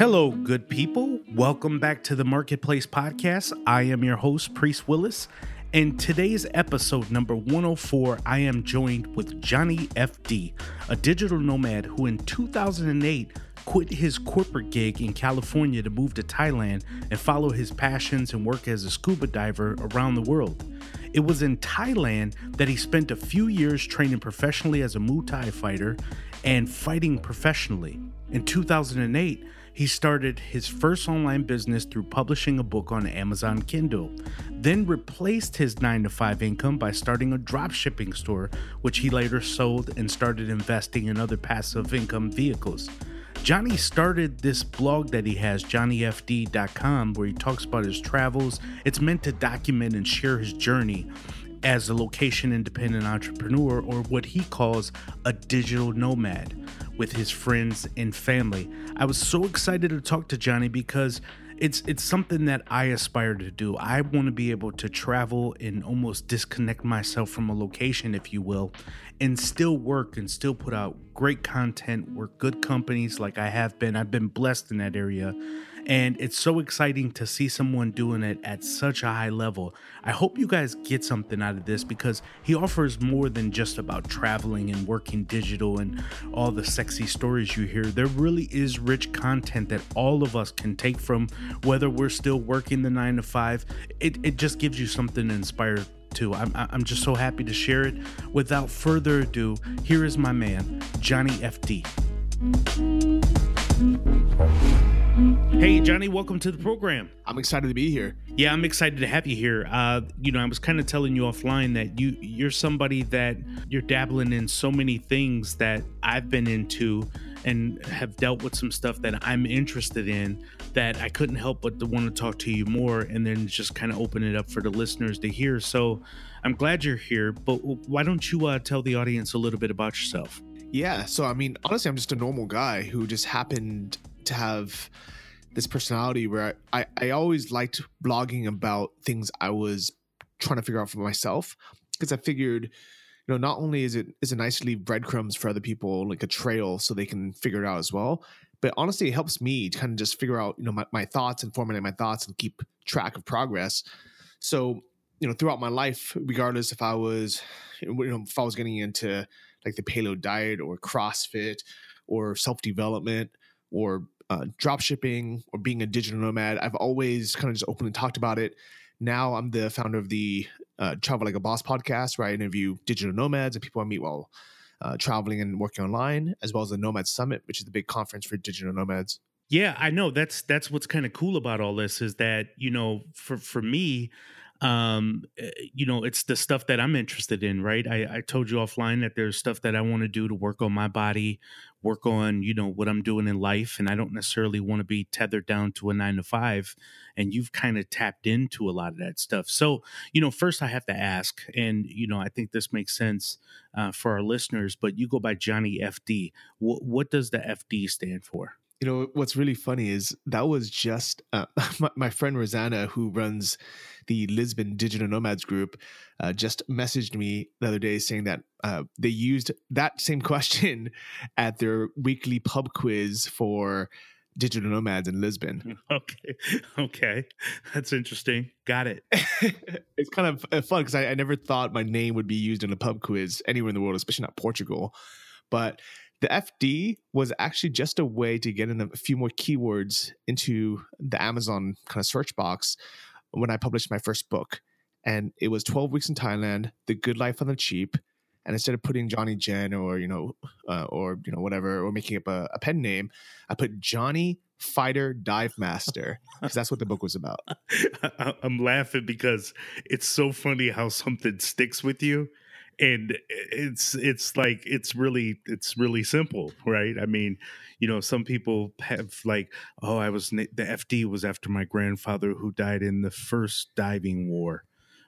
Hello, good people. Welcome back to the Marketplace Podcast. I am your host, Priest Willis. In today's episode number 104, I am joined with Johnny FD, a digital nomad who in 2008 quit his corporate gig in California to move to Thailand and follow his passions and work as a scuba diver around the world. It was in Thailand that he spent a few years training professionally as a Muay Thai fighter and fighting professionally. In 2008, he started his first online business through publishing a book on Amazon Kindle, then replaced his 9 to 5 income by starting a dropshipping store, which he later sold and started investing in other passive income vehicles. Johnny started this blog that he has, johnnyfd.com, where he talks about his travels. It's meant to document and share his journey as a location independent entrepreneur, or what he calls a digital nomad, with his friends and family. I was so excited to talk to Johnny because it's it's something that I aspire to do. I want to be able to travel and almost disconnect myself from a location, if you will, and still work and still put out great content, work good companies like I have been. I've been blessed in that area and it's so exciting to see someone doing it at such a high level. I hope you guys get something out of this because he offers more than just about traveling and working digital and all the sexy stories you hear. There really is rich content that all of us can take from whether we're still working the nine to five. It, it just gives you something to inspire to. I'm, I'm just so happy to share it. Without further ado, here is my man, Johnny FD. Hey, Johnny, welcome to the program. I'm excited to be here. Yeah, I'm excited to have you here. Uh, you know, I was kind of telling you offline that you you're somebody that you're dabbling in so many things that I've been into and have dealt with some stuff that I'm interested in that I couldn't help but to want to talk to you more and then just kind of open it up for the listeners to hear. So I'm glad you're here, but why don't you uh, tell the audience a little bit about yourself? Yeah, so I mean, honestly, I'm just a normal guy who just happened to have this personality where I, I, always liked blogging about things I was trying to figure out for myself because I figured, you know, not only is it is it nice to leave breadcrumbs for other people, like a trail, so they can figure it out as well, but honestly, it helps me to kind of just figure out, you know, my, my thoughts and formulate my thoughts and keep track of progress. So, you know, throughout my life, regardless if I was, you know, if I was getting into like the paleo diet or CrossFit or self development or uh, drop shipping or being a digital nomad. I've always kind of just openly talked about it. Now I'm the founder of the uh, Travel Like a Boss podcast, where I interview digital nomads and people I meet while uh, traveling and working online, as well as the Nomad Summit, which is the big conference for digital nomads. Yeah, I know. That's that's what's kind of cool about all this is that you know, for for me, um eh, you know it's the stuff that i'm interested in right? I, I told you offline that there's stuff that i want to do to work on my body work on you know what i'm doing in life and i don't necessarily want to be tethered down to a nine to five and you've kind of tapped into a lot of that stuff. So you know first i have to ask and you know i think this makes sense uh, for our listeners but you go by johnny fd w- what does the fd stand for you know what's really funny is that was just uh, my, my, friend rosanna who runs the lisbon digital nomads group uh, just messaged me the other day saying that uh, they used that same question at their weekly pub quiz for digital nomads in lisbon. Okay okay. That's interesting. Got it. It's kind of uh, fun because I, I never thought my name would be used in a pub quiz anywhere in the world especially not portugal. But the FD was actually just a way to get in a few more keywords into the Amazon kind of search box when I published my first book. And it was 12 weeks in Thailand, The Good Life on the Cheap. And instead of putting Johnny Jen or, you know, uh, or, you know, whatever, or making up a, a pen name, I put Johnny Fighter Dive Master because that's what the book was about. I'm laughing because it's so funny how something sticks with you and it's it's like it's really it's really simple right? I mean you know some people have like oh i was the fd was after my grandfather who died in the first diving war.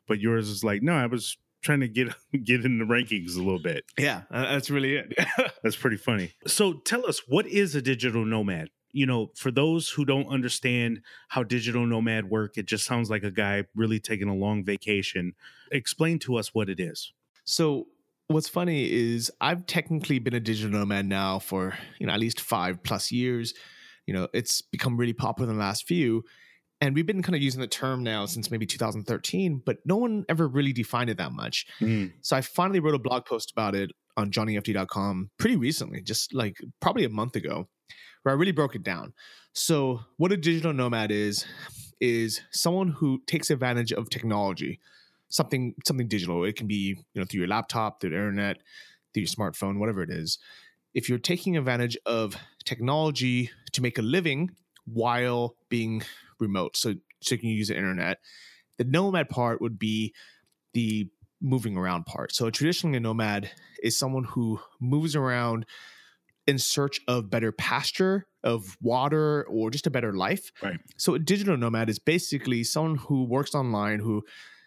But yours is like no i was trying to get get in the rankings a little bit. Yeah uh, that's really it. That's pretty funny. So tell us what is a digital nomad? You know, for those who don't understand how digital nomad work, it just sounds like a guy really taking a long vacation. Explain to us what it is. So what's funny is I've technically been a digital nomad now for you know at least five plus years. You know, it's become really popular in the last few. And we've been kind of using the term now since maybe 2013, but no one ever really defined it that much. Mm. So I finally wrote a blog post about it on johnnyfd.com pretty recently, just like probably a month ago, where I really broke it down. So what a digital nomad is is someone who takes advantage of technology, something something digital. It can be, you know, through your laptop, through the internet, through your smartphone, whatever it is. If you're taking advantage of technology to make a living while being remote, so so you can use the internet, the nomad part would be the moving around part. So traditionally, a nomad is someone who moves around in search of better pasture, of water, or just a better life. Right. So a digital nomad is basically someone who works online, who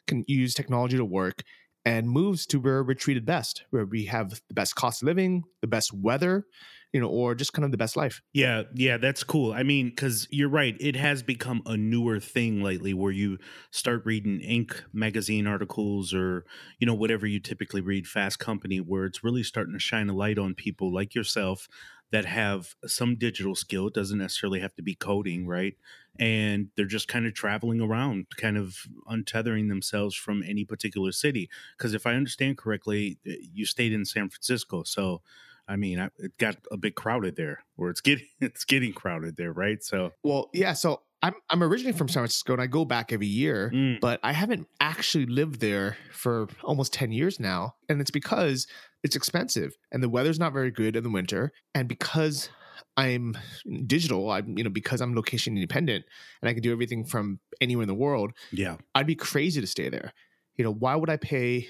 can use technology to work and moves to where we're treated best, where we have the best cost of living, the best weather, you know, or just kind of the best life. Yeah, yeah, that's cool. I mean, because you're right, it has become a newer thing lately where you start reading Inc. magazine articles or, you know, whatever you typically read, Fast Company, where it's really starting to shine a light on people like yourself that have some digital skill. It doesn't necessarily have to be coding, right? And they're just kind of traveling around, kind of untethering themselves from any particular city. Because if I understand correctly, eh, you stayed in San Francisco. So, I mean, it got a bit crowded there, or it's getting it's getting crowded there, right? So, Well, yeah. So I'm I'm originally from San Francisco, and I go back every year. mm, but I haven't actually lived there for almost 10 years now. And it's because it's expensive and the weather's not very good in the winter. And because I'm digital, I'm, you know, because I'm location independent and I can do everything from anywhere in the world, yeah, I'd be crazy to stay there. You know, why would I pay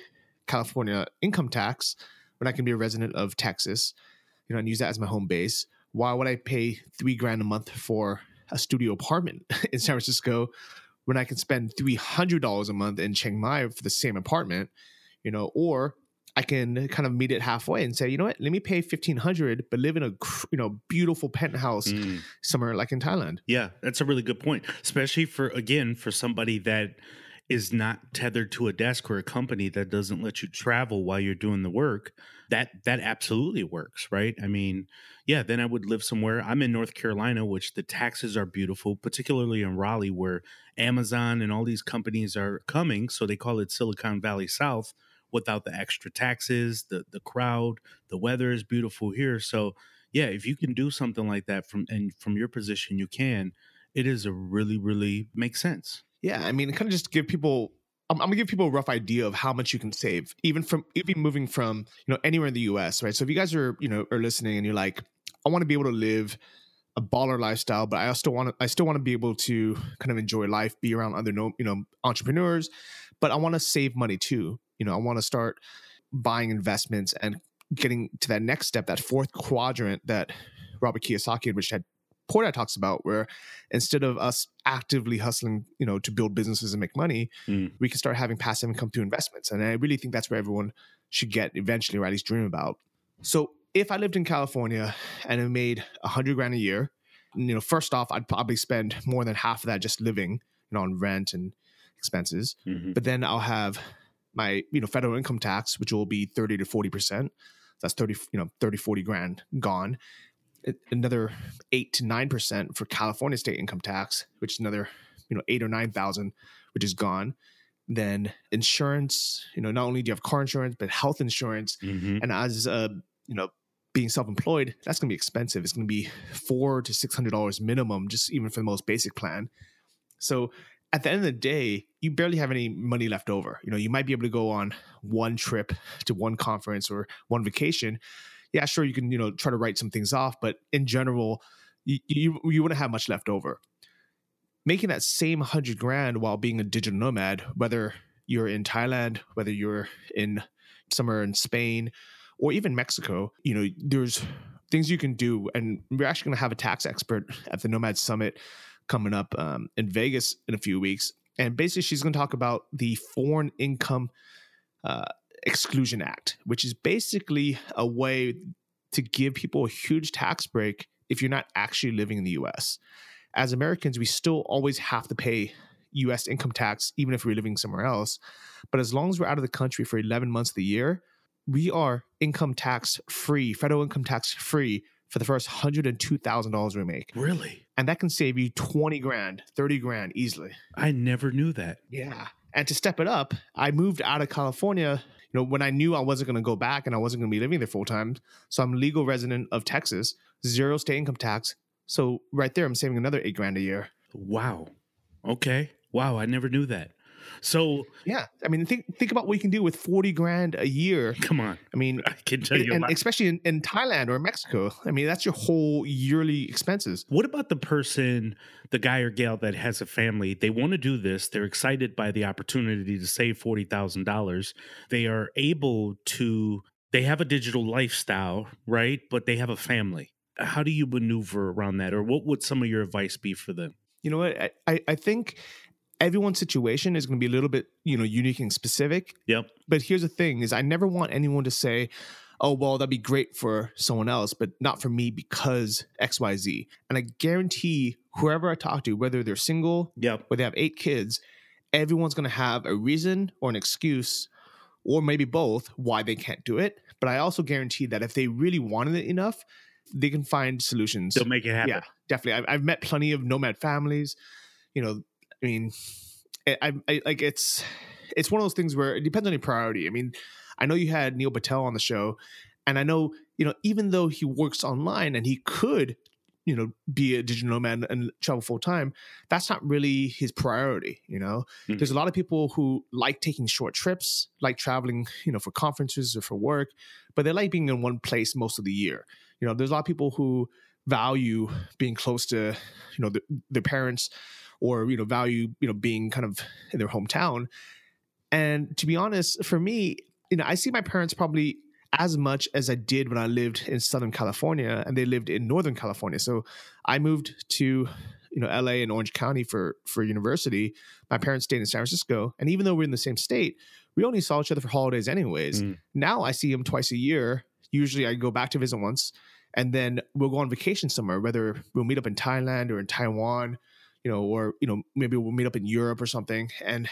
California income tax when I can be a resident of Texas, you know, and use that as my home base? Why would I pay three grand a month for a studio apartment in San Francisco when I can spend three hundred dollars a month in Chiang Mai for the same apartment? You know, or I can kind of meet it halfway and say, you know what, let me pay fifteen hundred, but live in a you know beautiful penthouse mm. somewhere like in Thailand. yeah, that's a really good point, especially for again for somebody that is not tethered to a desk or a company that doesn't let you travel while you're doing the work. That that absolutely works, right? I mean, yeah, then I would live somewhere. I'm in North Carolina, which the taxes are beautiful, particularly in Raleigh, where Amazon and all these companies are coming. So they call it Silicon Valley South without the extra taxes, the the crowd, the weather is beautiful here. So yeah, if you can do something like that from and from your position, you can. It is a really, really makes sense. Yeah, I mean, kind of just give people. I'm, gonna give people a rough idea of how much you can save, even from even moving from you know anywhere in the U.S. Right. So if you guys are you know are listening and you're like, I want to be able to live a baller lifestyle, but I also want to I still want to be able to kind of enjoy life, be around other you know entrepreneurs, but I want to save money too. You know, I want to start buying investments and getting to that next step, that fourth quadrant that Robert Kiyosaki and Rich Dad Poor talks about, where instead of us actively hustling, you know, to build businesses and make money, Mm. we can start having passive income through investments. And I really think that's where everyone should get eventually, or at least dream about. So if I lived in California and I made a hundred grand a year, you know, first off, I'd probably spend more than half of that just living, you know, on rent and expenses. Mhm. But then I'll have my, you know, federal income tax, which will be 30 to 40%. That's 30, you know, 30, 40 grand gone. Another eight to nine percent for California state income tax, which is another, you know, eight or nine thousand, which is gone. Then insurance, you know, not only do you have car insurance, but health insurance. Mhm. And as uh, you know, being self-employed, that's gonna be expensive. It's gonna be four to six hundred dollars minimum, just even for the most basic plan. So at the end of the day, you barely have any money left over. You know, you might be able to go on one trip to one conference or one vacation. Yeah, sure, you can, you know, try to write some things off, but in general, you you, you wouldn't have much left over. Making that same hundred grand while being a digital nomad, whether you're in Thailand, whether you're in somewhere in Spain, or even Mexico, you know, there's things you can do. And we're actually going to have a tax expert at the Nomad Summit coming up um, in Vegas in a few weeks. And basically, she's going to talk about the Foreign Income uh, Exclusion Act, which is basically a way to give people a huge tax break if you're not actually living in the US. As Americans, we still always have to pay US income tax, even if we're living somewhere else. But as long as we're out of the country for 11 months of the year, we are income tax free, federal income tax free for the first hundred and two thousand dollars we make, Really? and that can save you twenty grand, thirty grand easily. I never knew that. Yeah. And to step it up, I moved out of California. You know, when I knew I wasn't going to go back and I wasn't going to be living there full time, so I'm legal resident of Texas, zero state income tax. So right there, I'm saving another eight grand a year. Wow. Okay. Wow, I never knew that. So, Yeah, I mean, think think about what you can do with forty grand a year. come on. I mean, I can tell you and especially in, in Thailand or Mexico. I mean, that's your whole yearly expenses. What about the person, the guy or gal that has a family? They want to do this. They're excited by the opportunity to save $40,000. They are able to, they have a digital lifestyle, right? But they have a family. How do you maneuver around that? Or what would some of your advice be for them? You know what? I, I think everyone's situation is going to be a little bit, you know, unique and specific. Yep. but here's the thing is i never want anyone to say oh well that'd be great for someone else but not for me because xyz and i guarantee whoever i talk to whether they're single Yep. or they have eight kids everyone's going to have a reason or an excuse or maybe both why they can't do it but i also guarantee that if they really wanted it enough they can find solutions They'll make it happen. yeah definitely I've, I've met plenty of nomad families you know i mean I, I, I like it's it's one of those things where it depends on your priority. I mean i know you had neil patel on the show and i know you know even though he works online and he could you know be a digital nomad and travel full time that's not really his priority you know? Mhm. there's a lot of people who like taking short trips like traveling you know for conferences or for work but they like being in one place most of the year. You know there's a lot of people who value being close to you know the, their parents or you know value you know being kind of in their hometown. And to be honest for me you know i see my parents probably as much as i did when i lived in southern california and they lived in northern california. So i moved to you know la and orange county for for university. My parents stayed in san francisco and even though we're in the same state we only saw each other for holidays anyways. Mm. now i see them twice a year. Usually i go back to visit once and then we'll go on vacation somewhere whether we'll meet up in thailand or in taiwan you know or you know maybe we'll meet up in europe or something and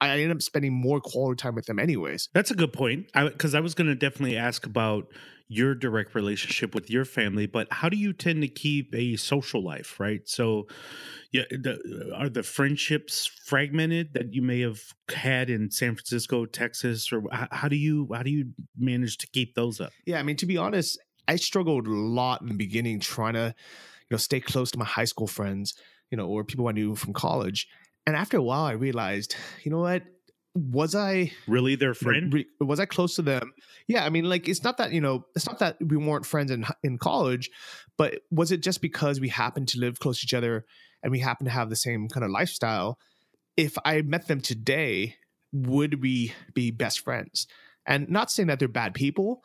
i end up spending more quality time with them anyways That's a good point. Because I, was going to definitely ask about your direct relationship with your family, but how do you tend to keep a social life, right? So, yeah, the, are the friendships fragmented that you may have had in San Francisco, Texas, or how, how do you how do you manage to keep those up? yeah i mean to be honest i struggled a lot in the beginning trying to you know stay close to my high school friends you know or people i knew from college and after a while i realized you know what was i Really, their you know, friend? re- was I close to them? Yeah, I mean, like it's not that you know, it's not that we weren't friends in in college, but was it just because we happened to live close to each other and we happened to have the same kind of lifestyle? If I met them today, would we be best friends? And not saying that they're bad people,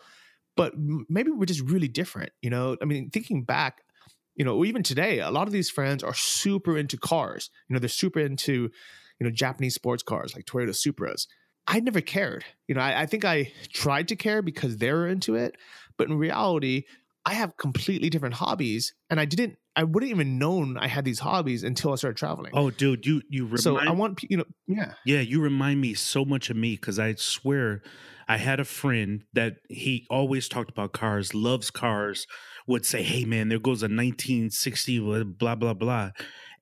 but maybe we're just really different. You know, I mean, thinking back, you know, even today, a lot of these friends are super into cars. You know, they're super into you know Japanese sports cars like Toyota Supras. I never cared. You know, I, I think I tried to care because they were into it, but in reality, I have completely different hobbies, and I didn't. I wouldn't even known I had these hobbies until I started traveling. Oh, dude, you you remind so I want you know, yeah, Yeah, you remind me so much of me because I swear I had a friend that he always talked about cars, loves cars, would say, Hey man, there goes a 1960, blah, blah, blah.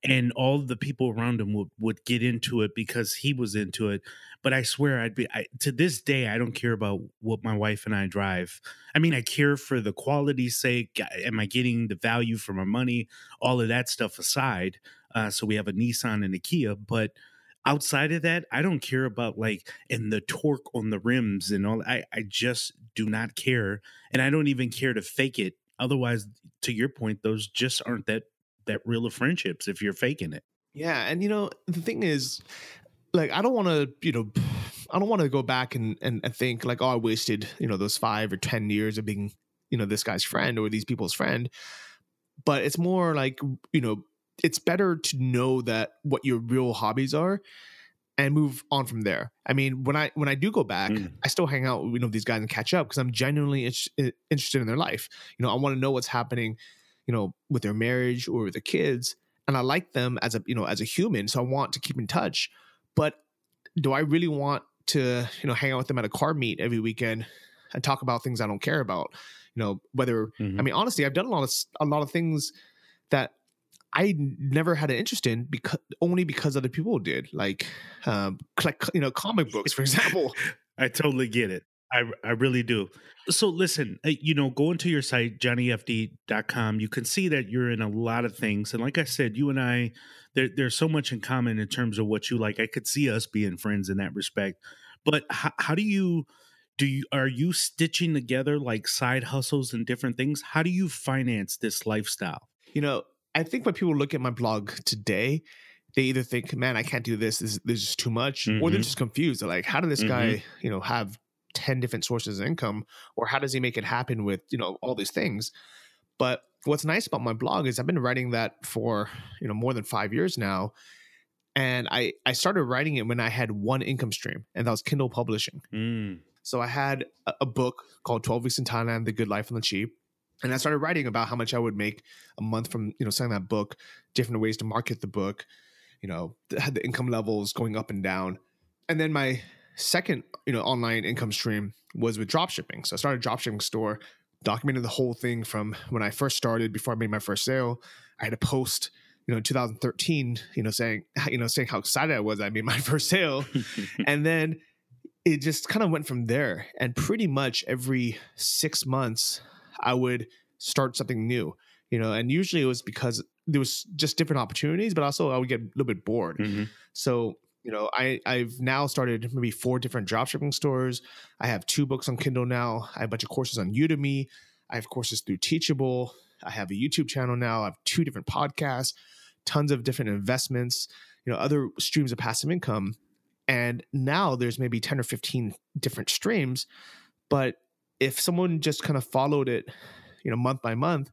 And all the people around him would, would get into it because he was into it. But I swear I'd be, I, to this day, I don't care about what my wife and I drive. I mean, I care for the quality's sake. Am I getting the value for my money? All of that stuff aside. Uh, so we have a Nissan and a Kia, but outside of that, I don't care about like and the torque on the rims and all. I I just do not care, and I don't even care to fake it. Otherwise, to your point, those just aren't that that real of friendships if you're faking it. yeah. And you know, the thing is, like, I don't want to, you know, I don't want to go back and, and and think like, oh, I wasted, you know, those five or ten years of being, you know, this guy's friend or these people's friend. But it's more like, you know, it's better to know that what your real hobbies are and move on from there. I mean, when I when I do go back, Mm. I still hang out with you know these guys and catch up because I'm genuinely in- interested in their life. You know, I want to know what's happening, you know, with their marriage or with their kids, and I like them as a you know as a human, so I want to keep in touch. But do I really want to you know hang out with them at a car meet every weekend and talk about things I don't care about? You know, whether Mhm. I mean, honestly, I've done a lot of a lot of things that I never had an interest in because only because other people did, like, um, like you know, comic books, for example. I totally get it. I, I really do. So listen, uh, you know, go into your site, johnnyfd.com. You can see that you're in a lot of things. And like I said, you and I, there, there's so much in common in terms of what you like. I could see us being friends in that respect. But how, how do you, do you, are you stitching together like side hustles and different things? How do you finance this lifestyle? you know, I think when people look at my blog today, they either think, "Man, I can't do this. This, this is just too much," or they're Mhm. just confused. They're like, "How did this guy, you know, have ten different sources of income, or how does he make it happen with you know all these things?" But what's nice about my blog is I've been writing that for you know more than five years now, and I I started writing it when I had one income stream, and that was Kindle publishing. Mm, So I had a, a book called 12 Weeks in Thailand, The Good Life on the Cheap. And I started writing about how much I would make a month from, you know, selling that book, different ways to market the book, you know, the, had the income levels going up and down. And then my second, you know, online income stream was with dropshipping. So I started a dropshipping store, documented the whole thing from when I first started before I made my first sale. I had a post, you know, in 2013, you know, saying, you know, saying how excited I was I made my first sale and then it just kind of went from there and pretty much every six months i would start something new you know and usually it was because there was just different opportunities but also i would get a little bit bored. Mhm. so you know i i've now started maybe four different dropshipping stores. I have two books on kindle now. I have a bunch of courses on udemy. I have courses through teachable. I have a youtube channel now. I have two different podcasts tons of different investments you know other streams of passive income. And now there's maybe 10 or 15 different streams but if someone just kind of followed it you know month by month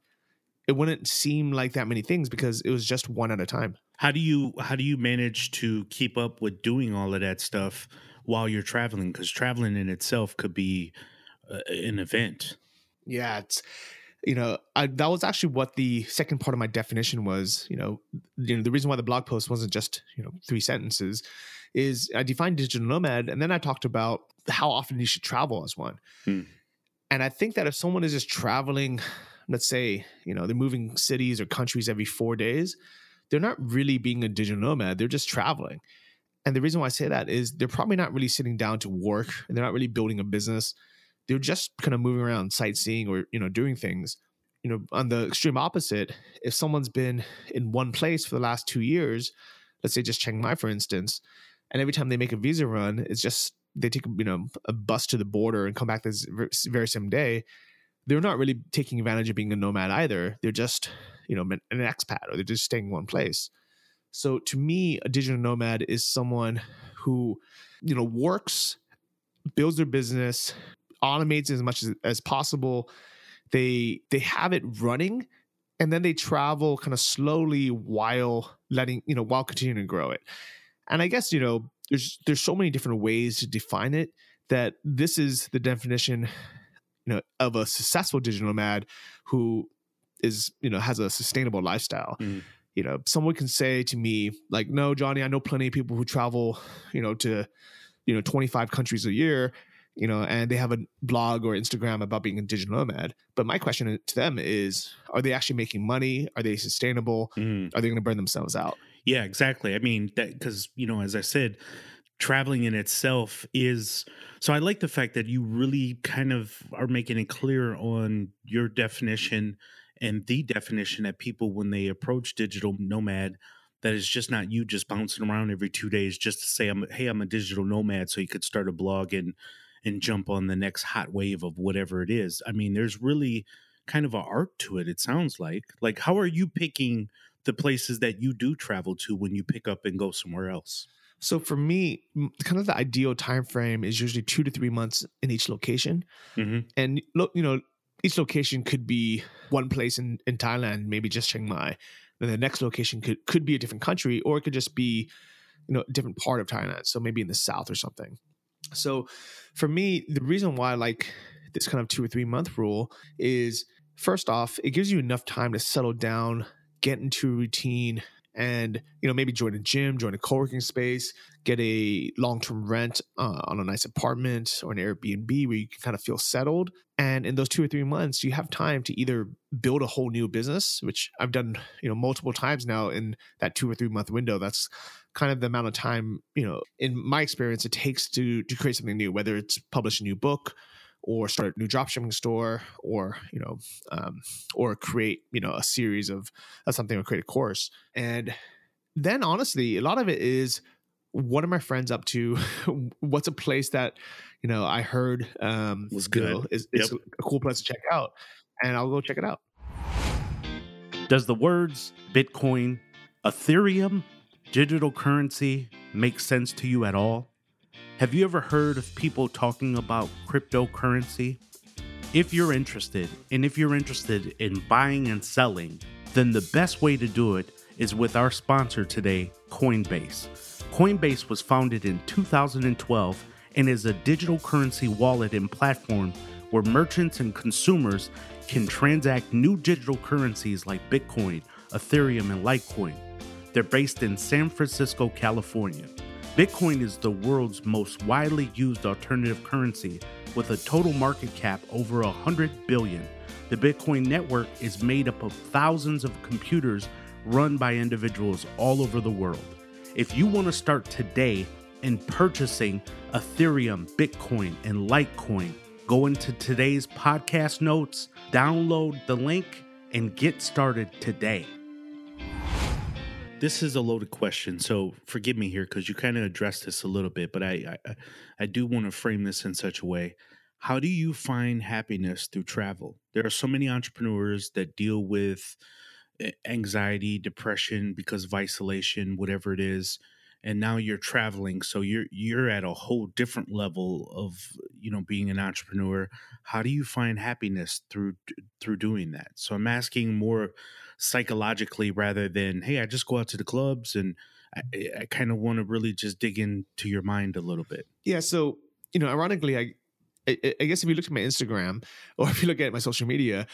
it wouldn't seem like that many things because it was just one at a time How do you how do you manage to keep up with doing all of that stuff while you're traveling? Because traveling in itself could be uh, an event. yeah it's you know I, that was actually what the second part of my definition was you know you know the reason why the blog post wasn't just you know three sentences is i defined digital nomad and then i talked about how often you should travel as one Hmm. And i think that if someone is just traveling let's say you know they're moving cities or countries every four days they're not really being a digital nomad they're just traveling. And the reason why i say that is they're probably not really sitting down to work and they're not really building a business. They're just kind of moving around sightseeing or you know doing things. You know on the extreme opposite if someone's been in one place for the last two years let's say just chiang mai for instance and every time they make a visa run it's just they take you know a bus to the border and come back this very same day they're not really taking advantage of being a nomad either. They're just you know an expat or they're just staying in one place. So to me a digital nomad is someone who you know works builds their business automates as much as, as possible. They they have it running and then they travel kind of slowly while letting you know while continuing to grow it. And i guess you know there's there's so many different ways to define it that this is the definition you know of a successful digital nomad who is you know has a sustainable lifestyle. Mm. you know someone can say to me like no johnny i know plenty of people who travel you know to you know 25 countries a year you know and they have a blog or instagram about being a digital nomad. But my question to them is are they actually making money? Are they sustainable? Mm. are they going to burn themselves out Yeah, exactly. I mean, that because, you know, as I said, traveling in itself is so I like the fact that you really kind of are making it clear on your definition and the definition that people, when they approach digital nomad, that is just not you just bouncing around every two days just to say, I'm, hey, I'm a digital nomad. So you could start a blog and, and jump on the next hot wave of whatever it is. I mean, there's really kind of an art to it, it sounds like. Like, how are you picking the places that you do travel to when you pick up and go somewhere else? so for me kind of the ideal time frame is usually two to three months in each location. Hmm and look you know each location could be one place in, in thailand maybe just chiang mai. Then the next location could could be a different country or it could just be you know a different part of thailand so maybe in the south or something. So for me the reason why i like this kind of two or three month rule is first off it gives you enough time to settle down get into a routine and you know maybe join a gym join a co-working space get a long-term rent uh, on a nice apartment or an airbnb where you can kind of feel settled. And in those two or three months you have time to either build a whole new business which i've done you know multiple times now in that two or three month window. That's kind of the amount of time you know in my experience it takes to to create something new whether it's publish a new book or start a new dropshipping store or you know um, or create you know a series of, of something or create a course. And then honestly a lot of it is what are my friends up to? What's a place that you know i heard um was good you know, is, is a cool place to check out and i'll go check it out. Does the words bitcoin ethereum digital currency make sense to you at all have you ever heard of people talking about cryptocurrency? If you're interested, and if you're interested in buying and selling, then the best way to do it is with our sponsor today, Coinbase. Coinbase was founded in 2012 and is a digital currency wallet and platform where merchants and consumers can transact new digital currencies like Bitcoin, Ethereum, and Litecoin. They're based in San Francisco, California. Bitcoin is the world's most widely used alternative currency with a total market cap over 100 billion. The Bitcoin network is made up of thousands of computers run by individuals all over the world. If you want to start today in purchasing Ethereum, Bitcoin, and Litecoin, go into today's podcast notes, download the link, and get started today this is a loaded question, so forgive me here because you kind of addressed this a little bit, but I, I I do want to frame this in such a way. How do you find happiness through travel? There are so many entrepreneurs that deal with eh, anxiety, depression because of isolation, whatever it is, and now you're traveling, so you're you're at a whole different level of you know being an entrepreneur. How do you find happiness through through doing that? So I'm asking more psychologically rather than hey i just go out to the clubs and i, I kind of want to really just dig into your mind a little bit yeah so you know ironically I, I i guess if you look at my instagram or if you look at my social media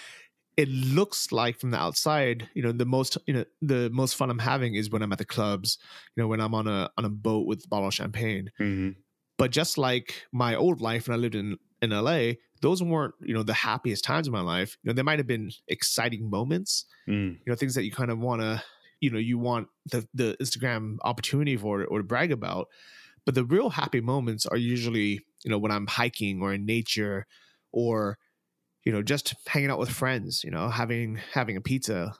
it looks like from the outside, you know, the most, you know, the most fun I'm having is when I'm at the clubs, you know, when I'm on a on a boat with a bottle of champagne. Mm-hmm. But just like my old life when I lived in in LA, those weren't you know the happiest times of my life you know there might have been exciting moments mm. you know things that you kind of want to you know you want the the instagram opportunity for or to brag about but the real happy moments are usually you know when i'm hiking or in nature or you know just hanging out with friends you know having having a pizza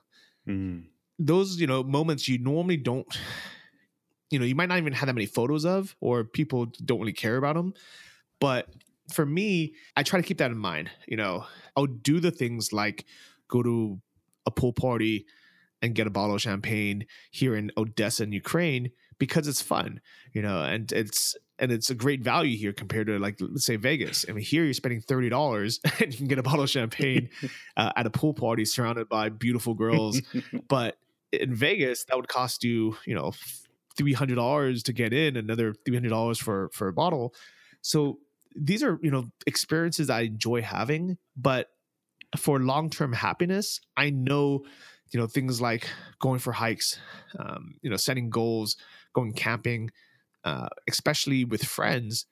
mm. those you know moments you normally don't you know you might not even have that many photos of or people don't really care about them but for me, I try to keep that in mind. You know, I'll do the things like go to a pool party and get a bottle of champagne here in Odessa in Ukraine because it's fun, you know, and it's and it's a great value here compared to like let's say Vegas. I mean, here you're spending thirty dollars and you can get a bottle of champagne uh, at a pool party surrounded by beautiful girls, but in Vegas that would cost you, you know, three hundred dollars to get in, another three hundred dollars for for a bottle. So these are you know experiences I enjoy having, but for long term happiness, I know you know things like going for hikes, um, you know, setting goals, going camping, uh, especially with friends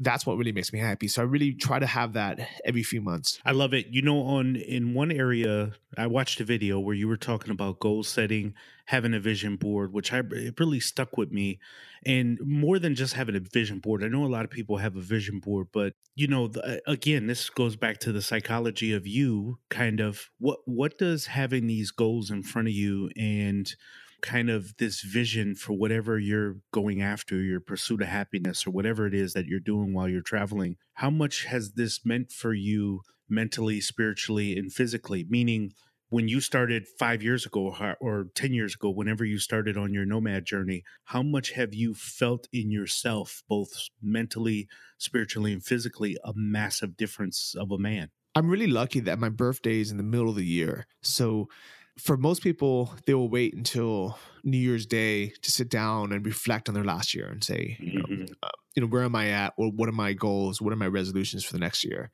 that's what really makes me happy. So I really try to have that every few months. I love it. You know, on in one area, I watched a video where you were talking about goal setting, having a vision board, which I it really stuck with me. And more than just having a vision board, I know a lot of people have a vision board, but you know, the, again, this goes back to the psychology of you. Kind of what what does having these goals in front of you and kind of this vision for whatever you're going after, your pursuit of happiness or whatever it is that you're doing while you're traveling. How much has this meant for you mentally, spiritually, and physically? Meaning, when you started five years ago or 10 years ago, whenever you started on your nomad journey, how much have you felt in yourself, both mentally, spiritually, and physically, a massive difference of a man? I'm really lucky that my birthday is in the middle of the year. So for most people, they will wait until New Year's Day to sit down and reflect on their last year and say, you know, mm-hmm. uh, you know, where am I at? Or what are my goals? What are my resolutions for the next year?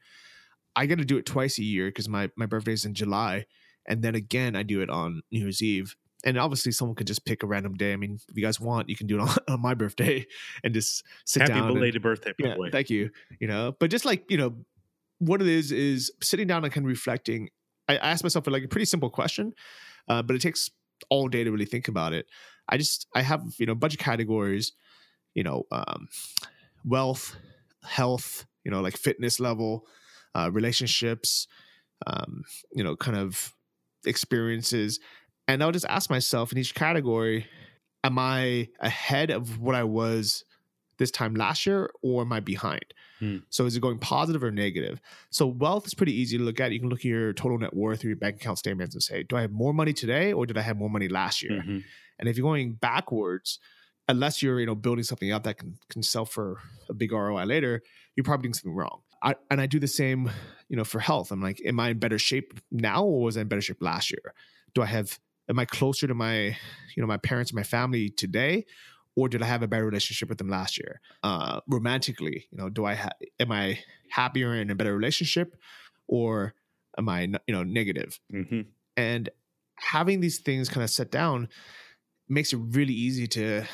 I got to do it twice a year because my my birthday is in July, and then again I do it on New Year's Eve. and obviously someone can just pick a random day. I mean, if you guys want, you can do it on, on my birthday and just sit Happy down. and- belated birthday, by yeah, the way. thank you. You know, but just like you know, what it is is sitting down and kind of reflecting. I asked myself like a pretty simple question, uh, but it takes all day to really think about it. I just I have you know a bunch of categories, you know, um, wealth, health, you know, like fitness level, uh, relationships, um, you know, kind of experiences, and I'll just ask myself in each category, am I ahead of what I was this time last year, or am I behind? Hmm. So is it going positive or negative? So wealth is pretty easy to look at. You can look at your total net worth or your bank account statements and say, do I have more money today or did I have more money last year? Mhm. And if you're going backwards, unless you're you know building something up that can can sell for a big ROI later, you're probably doing something wrong. I, and I do the same, you know, for health. I'm like, am I in better shape now or was I in better shape last year? Do I have am I closer to my, you know, my parents and my family today? Or did I have a better relationship with them last year? Uh, romantically, you know, do I ha- am I happier in a better relationship, or am I, you know, negative? Mhm. and having these things kind of set down makes it really easy to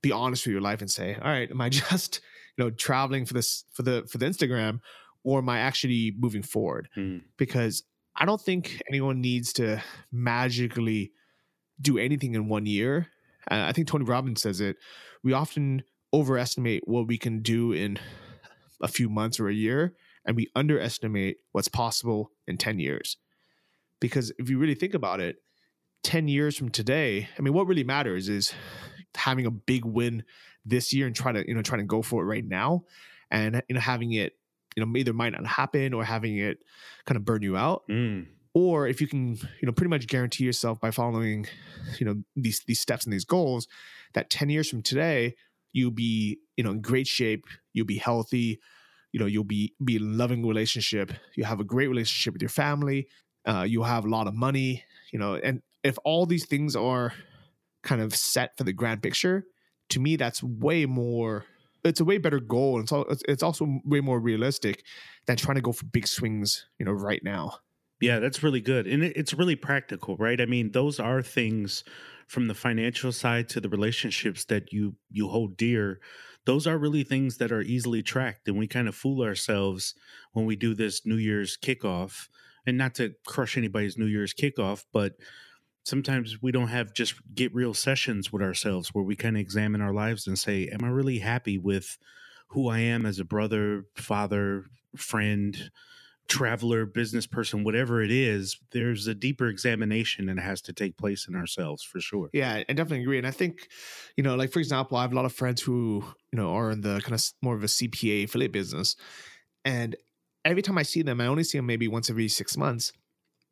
be honest with your life and say all right am i just you know traveling for this for the for the instagram or am i actually moving forward Mhm. because i don't think anyone needs to magically do anything in one year uh, i think tony robbins says it we often overestimate what we can do in a few months or a year and we underestimate what's possible in 10 years because if you really think about it 10 years from today i mean what really matters is having a big win this year and trying to you know trying to go for it right now and you know having it you know either might not happen or having it kind of burn you out Mm. Or if you can you know pretty much guarantee yourself by following you know these these steps and these goals that 10 years from today you'll be you know in great shape you'll be healthy you know you'll be be loving relationship you have a great relationship with your family uh, you'll have a lot of money you know and if all these things are kind of set for the grand picture to me that's way more it's a way better goal and it's- it's also way more realistic than trying to go for big swings you know right now Yeah, that's really good. And it, it's really practical, right? I mean, those are things from the financial side to the relationships that you you hold dear. Those are really things that are easily tracked and we kind of fool ourselves when we do this New Year's kickoff. And not to crush anybody's New Year's kickoff, but sometimes we don't have just get real sessions with ourselves where we kind of examine our lives and say, am I really happy with who I am as a brother, father, friend, traveler, business person, whatever it is, there's a deeper examination that has to take place in ourselves for sure. Yeah, I definitely agree. And I think, you know, like for example, I have a lot of friends who, you know, are in the kind of more of a CPA affiliate business. And every time I see them, I only see them maybe once every six months.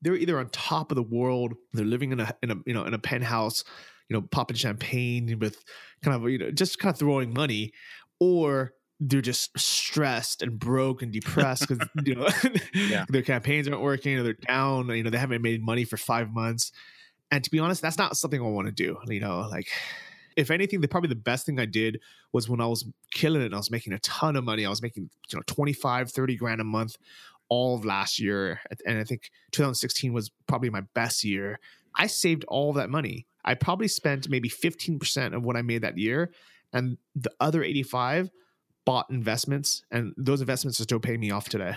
They're either on top of the world, they're living in a in a you know in a penthouse, you know, popping champagne with kind of you know just kind of throwing money, or they're just stressed and broke and depressed because you know Yeah. their campaigns aren't working or they're down. You know, they haven't made money for five months. And to be honest, that's not something I want to do. You know, like if anything, the probably the best thing I did was when I was killing it and I was making a ton of money. I was making, you know, 25, 30 grand a month all of last year. And I think 2016 was probably my best year. I saved all that money. I probably spent maybe 15% of what I made that year. And the other 85 bought investments. And those investments are still paying me off today.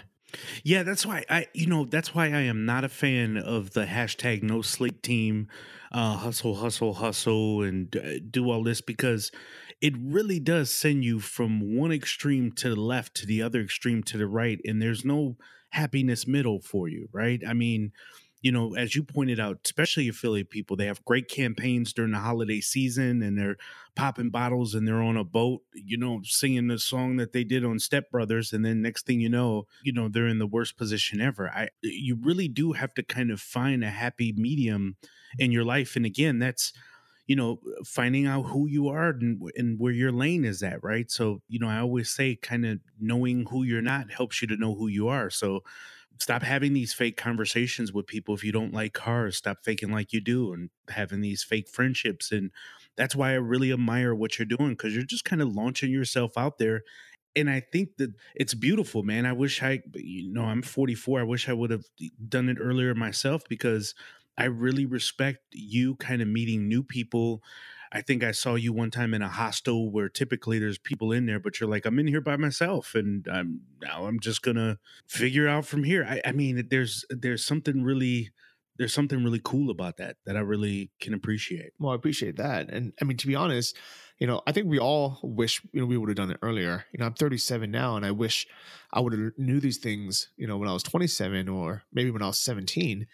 Yeah, that's why I, you know, that's why I am not a fan of the hashtag no sleep team, uh, hustle, hustle, hustle, and uh, do all this because it really does send you from one extreme to the left to the other extreme to the right, and there's no happiness middle for you, right? I mean, you know, as you pointed out, especially affiliate people, they have great campaigns during the holiday season and they're popping bottles and they're on a boat, you know, singing the song that they did on Step Brothers. And then next thing you know, you know, they're in the worst position ever. I you really do have to kind of find a happy medium in your life. And again, that's you know, finding out who you are and, and where your lane is at, right? So, you know, I always say kind of knowing who you're not helps you to know who you are. So, stop having these fake conversations with people if you don't like cars stop faking like you do and having these fake friendships and that's why i really admire what you're doing because you're just kind of launching yourself out there and i think that it's beautiful man i wish i you know i'm 44 i wish i would have done it earlier myself because I really respect you kind of meeting new people. I think I saw you one time in a hostel where typically there's people in there, but you're like, I'm in here by myself, and I'm now I'm just gonna figure out from here. I, I mean, there's there's something really there's something really cool about that that I really can appreciate. Well, I appreciate that, and I mean to be honest, you know, I think we all wish you know we would have done it earlier. You know, I'm 37 now, and I wish I would have knew these things, you know, when I was 27 or maybe when I was 17.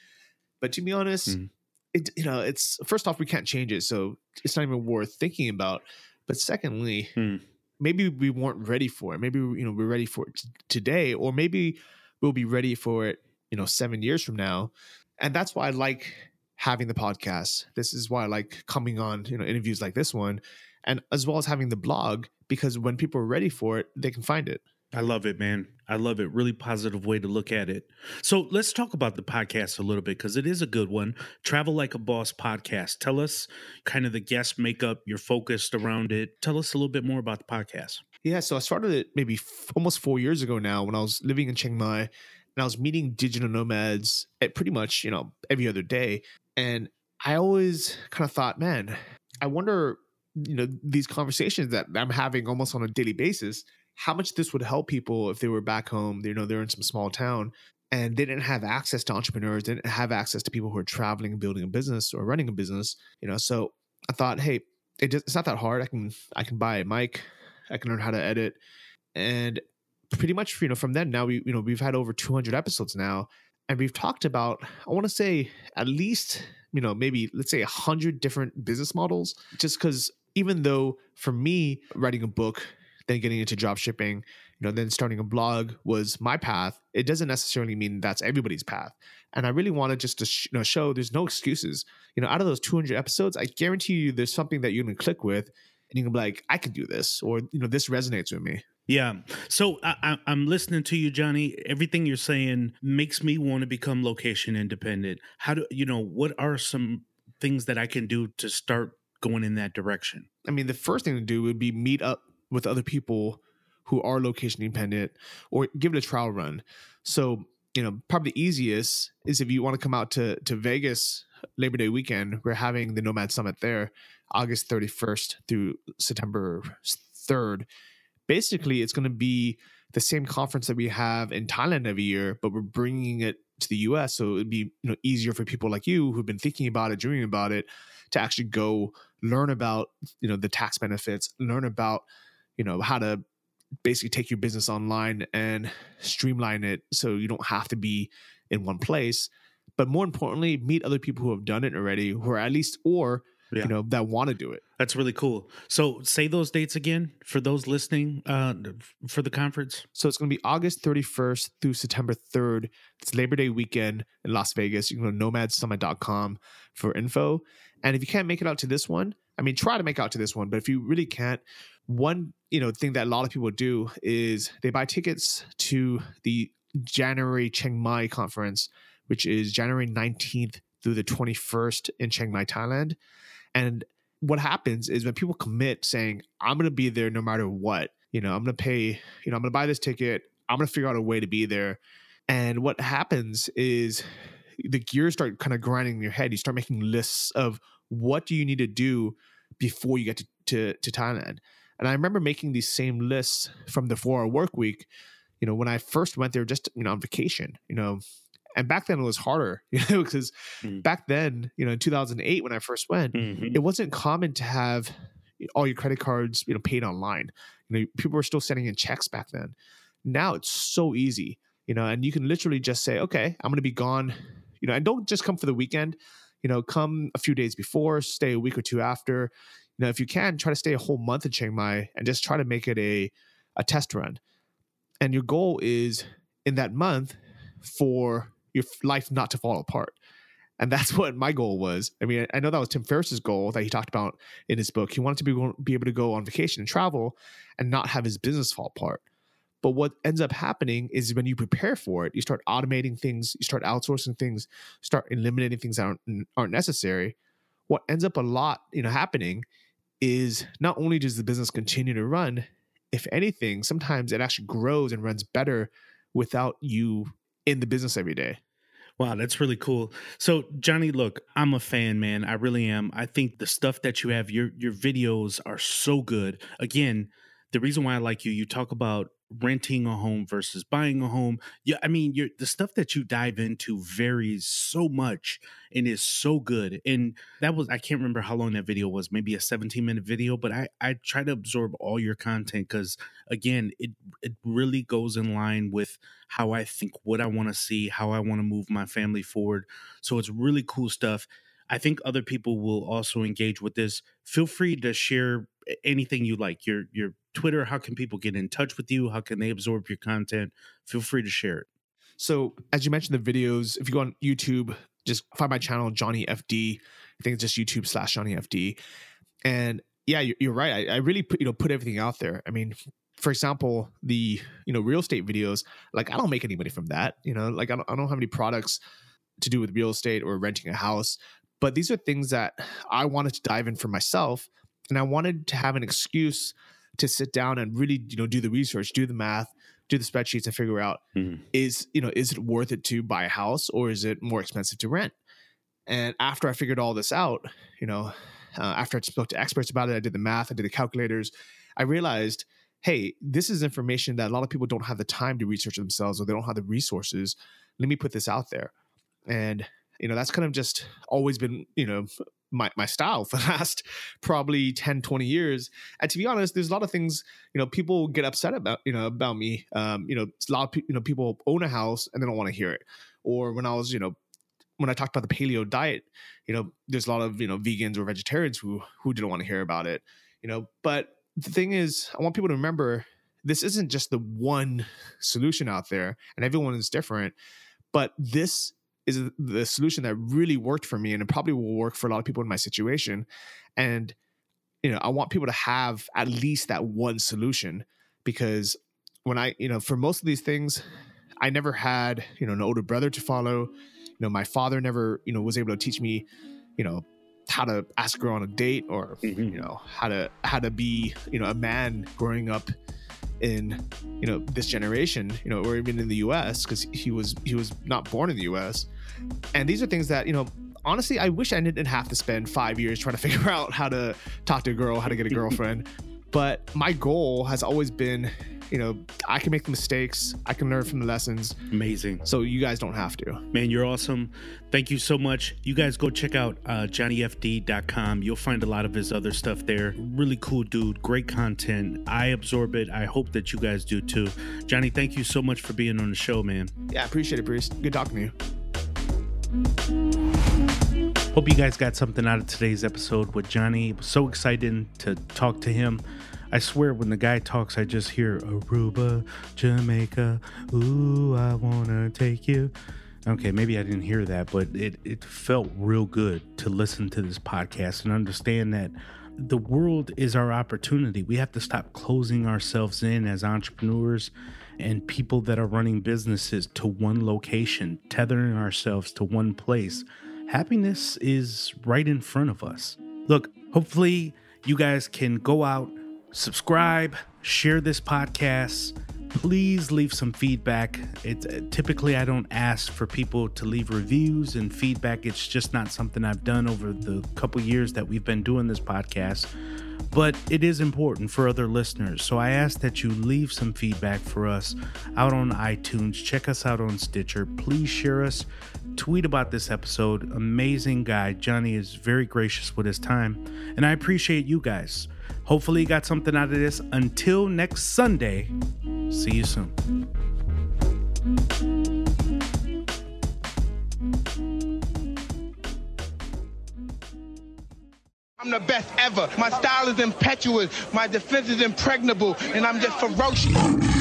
But to be honest, mm. It you know, it's first off we can't change it, so it's not even worth thinking about. But secondly, mm. maybe we weren't ready for it. Maybe you know we're ready for it t- today, or maybe we'll be ready for it, you know, seven years from now and that's why I like having the podcast. This is why I like coming on, you know, interviews like this one, and as well as having the blog because when people are ready for it, they can find it. I love it, man. I love it. Really positive way to look at it. So let's talk about the podcast a little bit because it is a good one. Travel Like a Boss podcast. Tell us kind of the guest makeup, you're focused around it. Tell us a little bit more about the podcast. Yeah, so I started it maybe f- almost four years ago now when I was living in Chiang Mai and I was meeting digital nomads at pretty much, you know, every other day. And I always kind of thought, man, I wonder, you know, these conversations that I'm having almost on a daily basis, how much this would help people if they were back home, you know, they're in some small town and they didn't have access to entrepreneurs, they didn't have access to people who are traveling and building a business or running a business, you know. So I thought, hey, it just, it's not that hard. I can I can buy a mic, I can learn how to edit, and pretty much you know from then now we you know we've had over 200 episodes now and we've talked about i want to say at least you know maybe let's say 100 different business models just because even though for me writing a book then getting into drop shipping you know then starting a blog was my path it doesn't necessarily mean that's everybody's path and i really wanted just to sh- you know, show there's no excuses you know out of those 200 episodes i guarantee you there's something that you can click with and you can be like i can do this or you know this resonates with me yeah. So I, am listening to you, Johnny. Everything you're saying makes me want to become location independent. How do you know what are some things that I can do to start going in that direction? I mean, the first thing to do would be meet up with other people who are location independent or give it a trial run. So, you know, probably the easiest is if you want to come out to to Vegas Labor Day weekend, we're having the Nomad Summit there, August 31st through September 3rd basically it's going to be the same conference that we have in Thailand every year, but we're bringing it to the US. So it'd be you know easier for people like you who've been thinking about it, dreaming about it, to actually go learn about you know the tax benefits, learn about you know how to basically take your business online and streamline it so you don't have to be in one place. But more importantly, meet other people who have done it already, who are at least or yeah. you know that want to do it. That's really cool. So say those dates again for those listening uh for the conference. So it's going to be august 31st through september 3rd it's labor day weekend in las vegas. You can go to nomadsummit.com for info. And if you can't make it out to this one i mean try to make out to this one but if you really can't one you know thing that a lot of people do is they buy tickets to the january chiang mai conference which is january 19th through the 21st in chiang mai thailand and what happens is when people commit saying, I'm going to be there no matter what, you know, I'm going to pay, you know, I'm going to buy this ticket, I'm going to figure out a way to be there. And what happens is the gears start kind of grinding in your head. You start making lists of what do you need to do before you get to, to, to Thailand. And I remember making these same lists from the four hour work week, you know, when I first went there just, you know, on vacation, you know, and back then it was harder you know because mm. back then you know in 2008 when i first went mm-hmm. it wasn't common to have all your credit cards you know paid online you know people were still sending in checks back then now it's so easy you know and you can literally just say okay i'm going to be gone you know and don't just come for the weekend you know come a few days before stay a week or two after know if you can try to stay a whole month in chiang mai and just try to make it a a test run and your goal is in that month for your life not to fall apart. And that's what my goal was. I mean, I know that was Tim Ferriss's goal that he talked about in his book. He wanted to be, be able to go on vacation and travel and not have his business fall apart. But what ends up happening is when you prepare for it, you start automating things, you start outsourcing things, start eliminating things that aren't, aren't necessary. What ends up a lot, you know, happening is not only does the business continue to run, if anything, sometimes it actually grows and runs better without you in the business every day. Wow, that's really cool. So, Johnny, look, I'm a fan, man. I really am. I think the stuff that you have, your your videos are so good. Again, the reason why I like you, you talk about renting a home versus buying a home. Yeah, I mean, you're, the stuff that you dive into varies so much and is so good. And that was I can't remember how long that video was, maybe a 17 minute video, but I I try to absorb all your content because again, it it really goes in line with how I think what I want to see, how I want to move my family forward. So it's really cool stuff. I think other people will also engage with this. Feel free to share anything you like. Your your Twitter, how can people get in touch with you? How can they absorb your content? Feel free to share it. So, as you mentioned, the videos, if you go on YouTube, just find my channel, Johnny FD. I think it's just YouTube slash Johnny FD. And yeah, you're right. I, I really put, you know, put everything out there. I mean, for example, the, you know, real estate videos, like I don't make any money from that. You know, like I don't, I don't have any products to do with real estate or renting a house. But these are things that I wanted to dive in for myself. And I wanted to have an excuse to sit down and really you know do the research do the math do the spreadsheets and figure out mm-hmm. is you know is it worth it to buy a house or is it more expensive to rent and after i figured all this out you know uh, after i spoke to experts about it i did the math i did the calculators i realized hey this is information that a lot of people don't have the time to research themselves or they don't have the resources let me put this out there and you know that's kind of just always been you know my, my style for the last probably 10 20 years. And to be honest there's a lot of things you know people get upset about you know about me. Um you know a lot of people you know people own a house and they don't want to hear it. Or when i was you know when i talked about the paleo diet you know there's a lot of you know vegans or vegetarians who who didn't want to hear about it you know. But the thing is i want people to remember this isn't just the one solution out there and everyone is different but this is the solution that really worked for me and it probably will work for a lot of people in my situation. And you know i want people to have at least that one solution because when i you know for most of these things i never had you know an older brother to follow. You know my father never you know was able to teach me you know how to ask a girl on a date or mm-hmm. you know how to how to be you know a man growing up in you know this generation you know or even in the us because he was he was not born in the us and these are things that, you know, honestly, I wish I didn't have to spend five years trying to figure out how to talk to a girl, how to get a girlfriend. but my goal has always been, you know, I can make the mistakes, I can learn from the lessons. Amazing. So you guys don't have to. Man, you're awesome. Thank you so much. You guys go check out uh, johnnyfd.com. You'll find a lot of his other stuff there. Really cool dude, great content. I absorb it. I hope that you guys do too. Johnny, thank you so much for being on the show, man. Yeah, I appreciate it, Bruce. Good talking to you. Hope you guys got something out of today's episode with Johnny. It was so exciting to talk to him. I swear, when the guy talks, I just hear Aruba, Jamaica. Ooh, I wanna take you. Okay, maybe I didn't hear that, but it, it felt real good to listen to this podcast and understand that the world is our opportunity. We have to stop closing ourselves in as entrepreneurs and people that are running businesses to one location, tethering ourselves to one place. Happiness is right in front of us. Look, hopefully, you guys can go out, subscribe, share this podcast. Please leave some feedback. It's uh, typically I don't ask for people to leave reviews and feedback. It's just not something I've done over the couple years that we've been doing this podcast but it is important for other listeners. So I ask that you leave some feedback for us out on iTunes. Check us out on Stitcher. Please share us. Tweet about this episode. Amazing guy. Johnny is very gracious with his time, and I appreciate you guys. Hopefully, you got something out of this. Until next Sunday, see you soon. I'm the best ever. My style is impetuous. My defense is impregnable. And I'm just ferocious.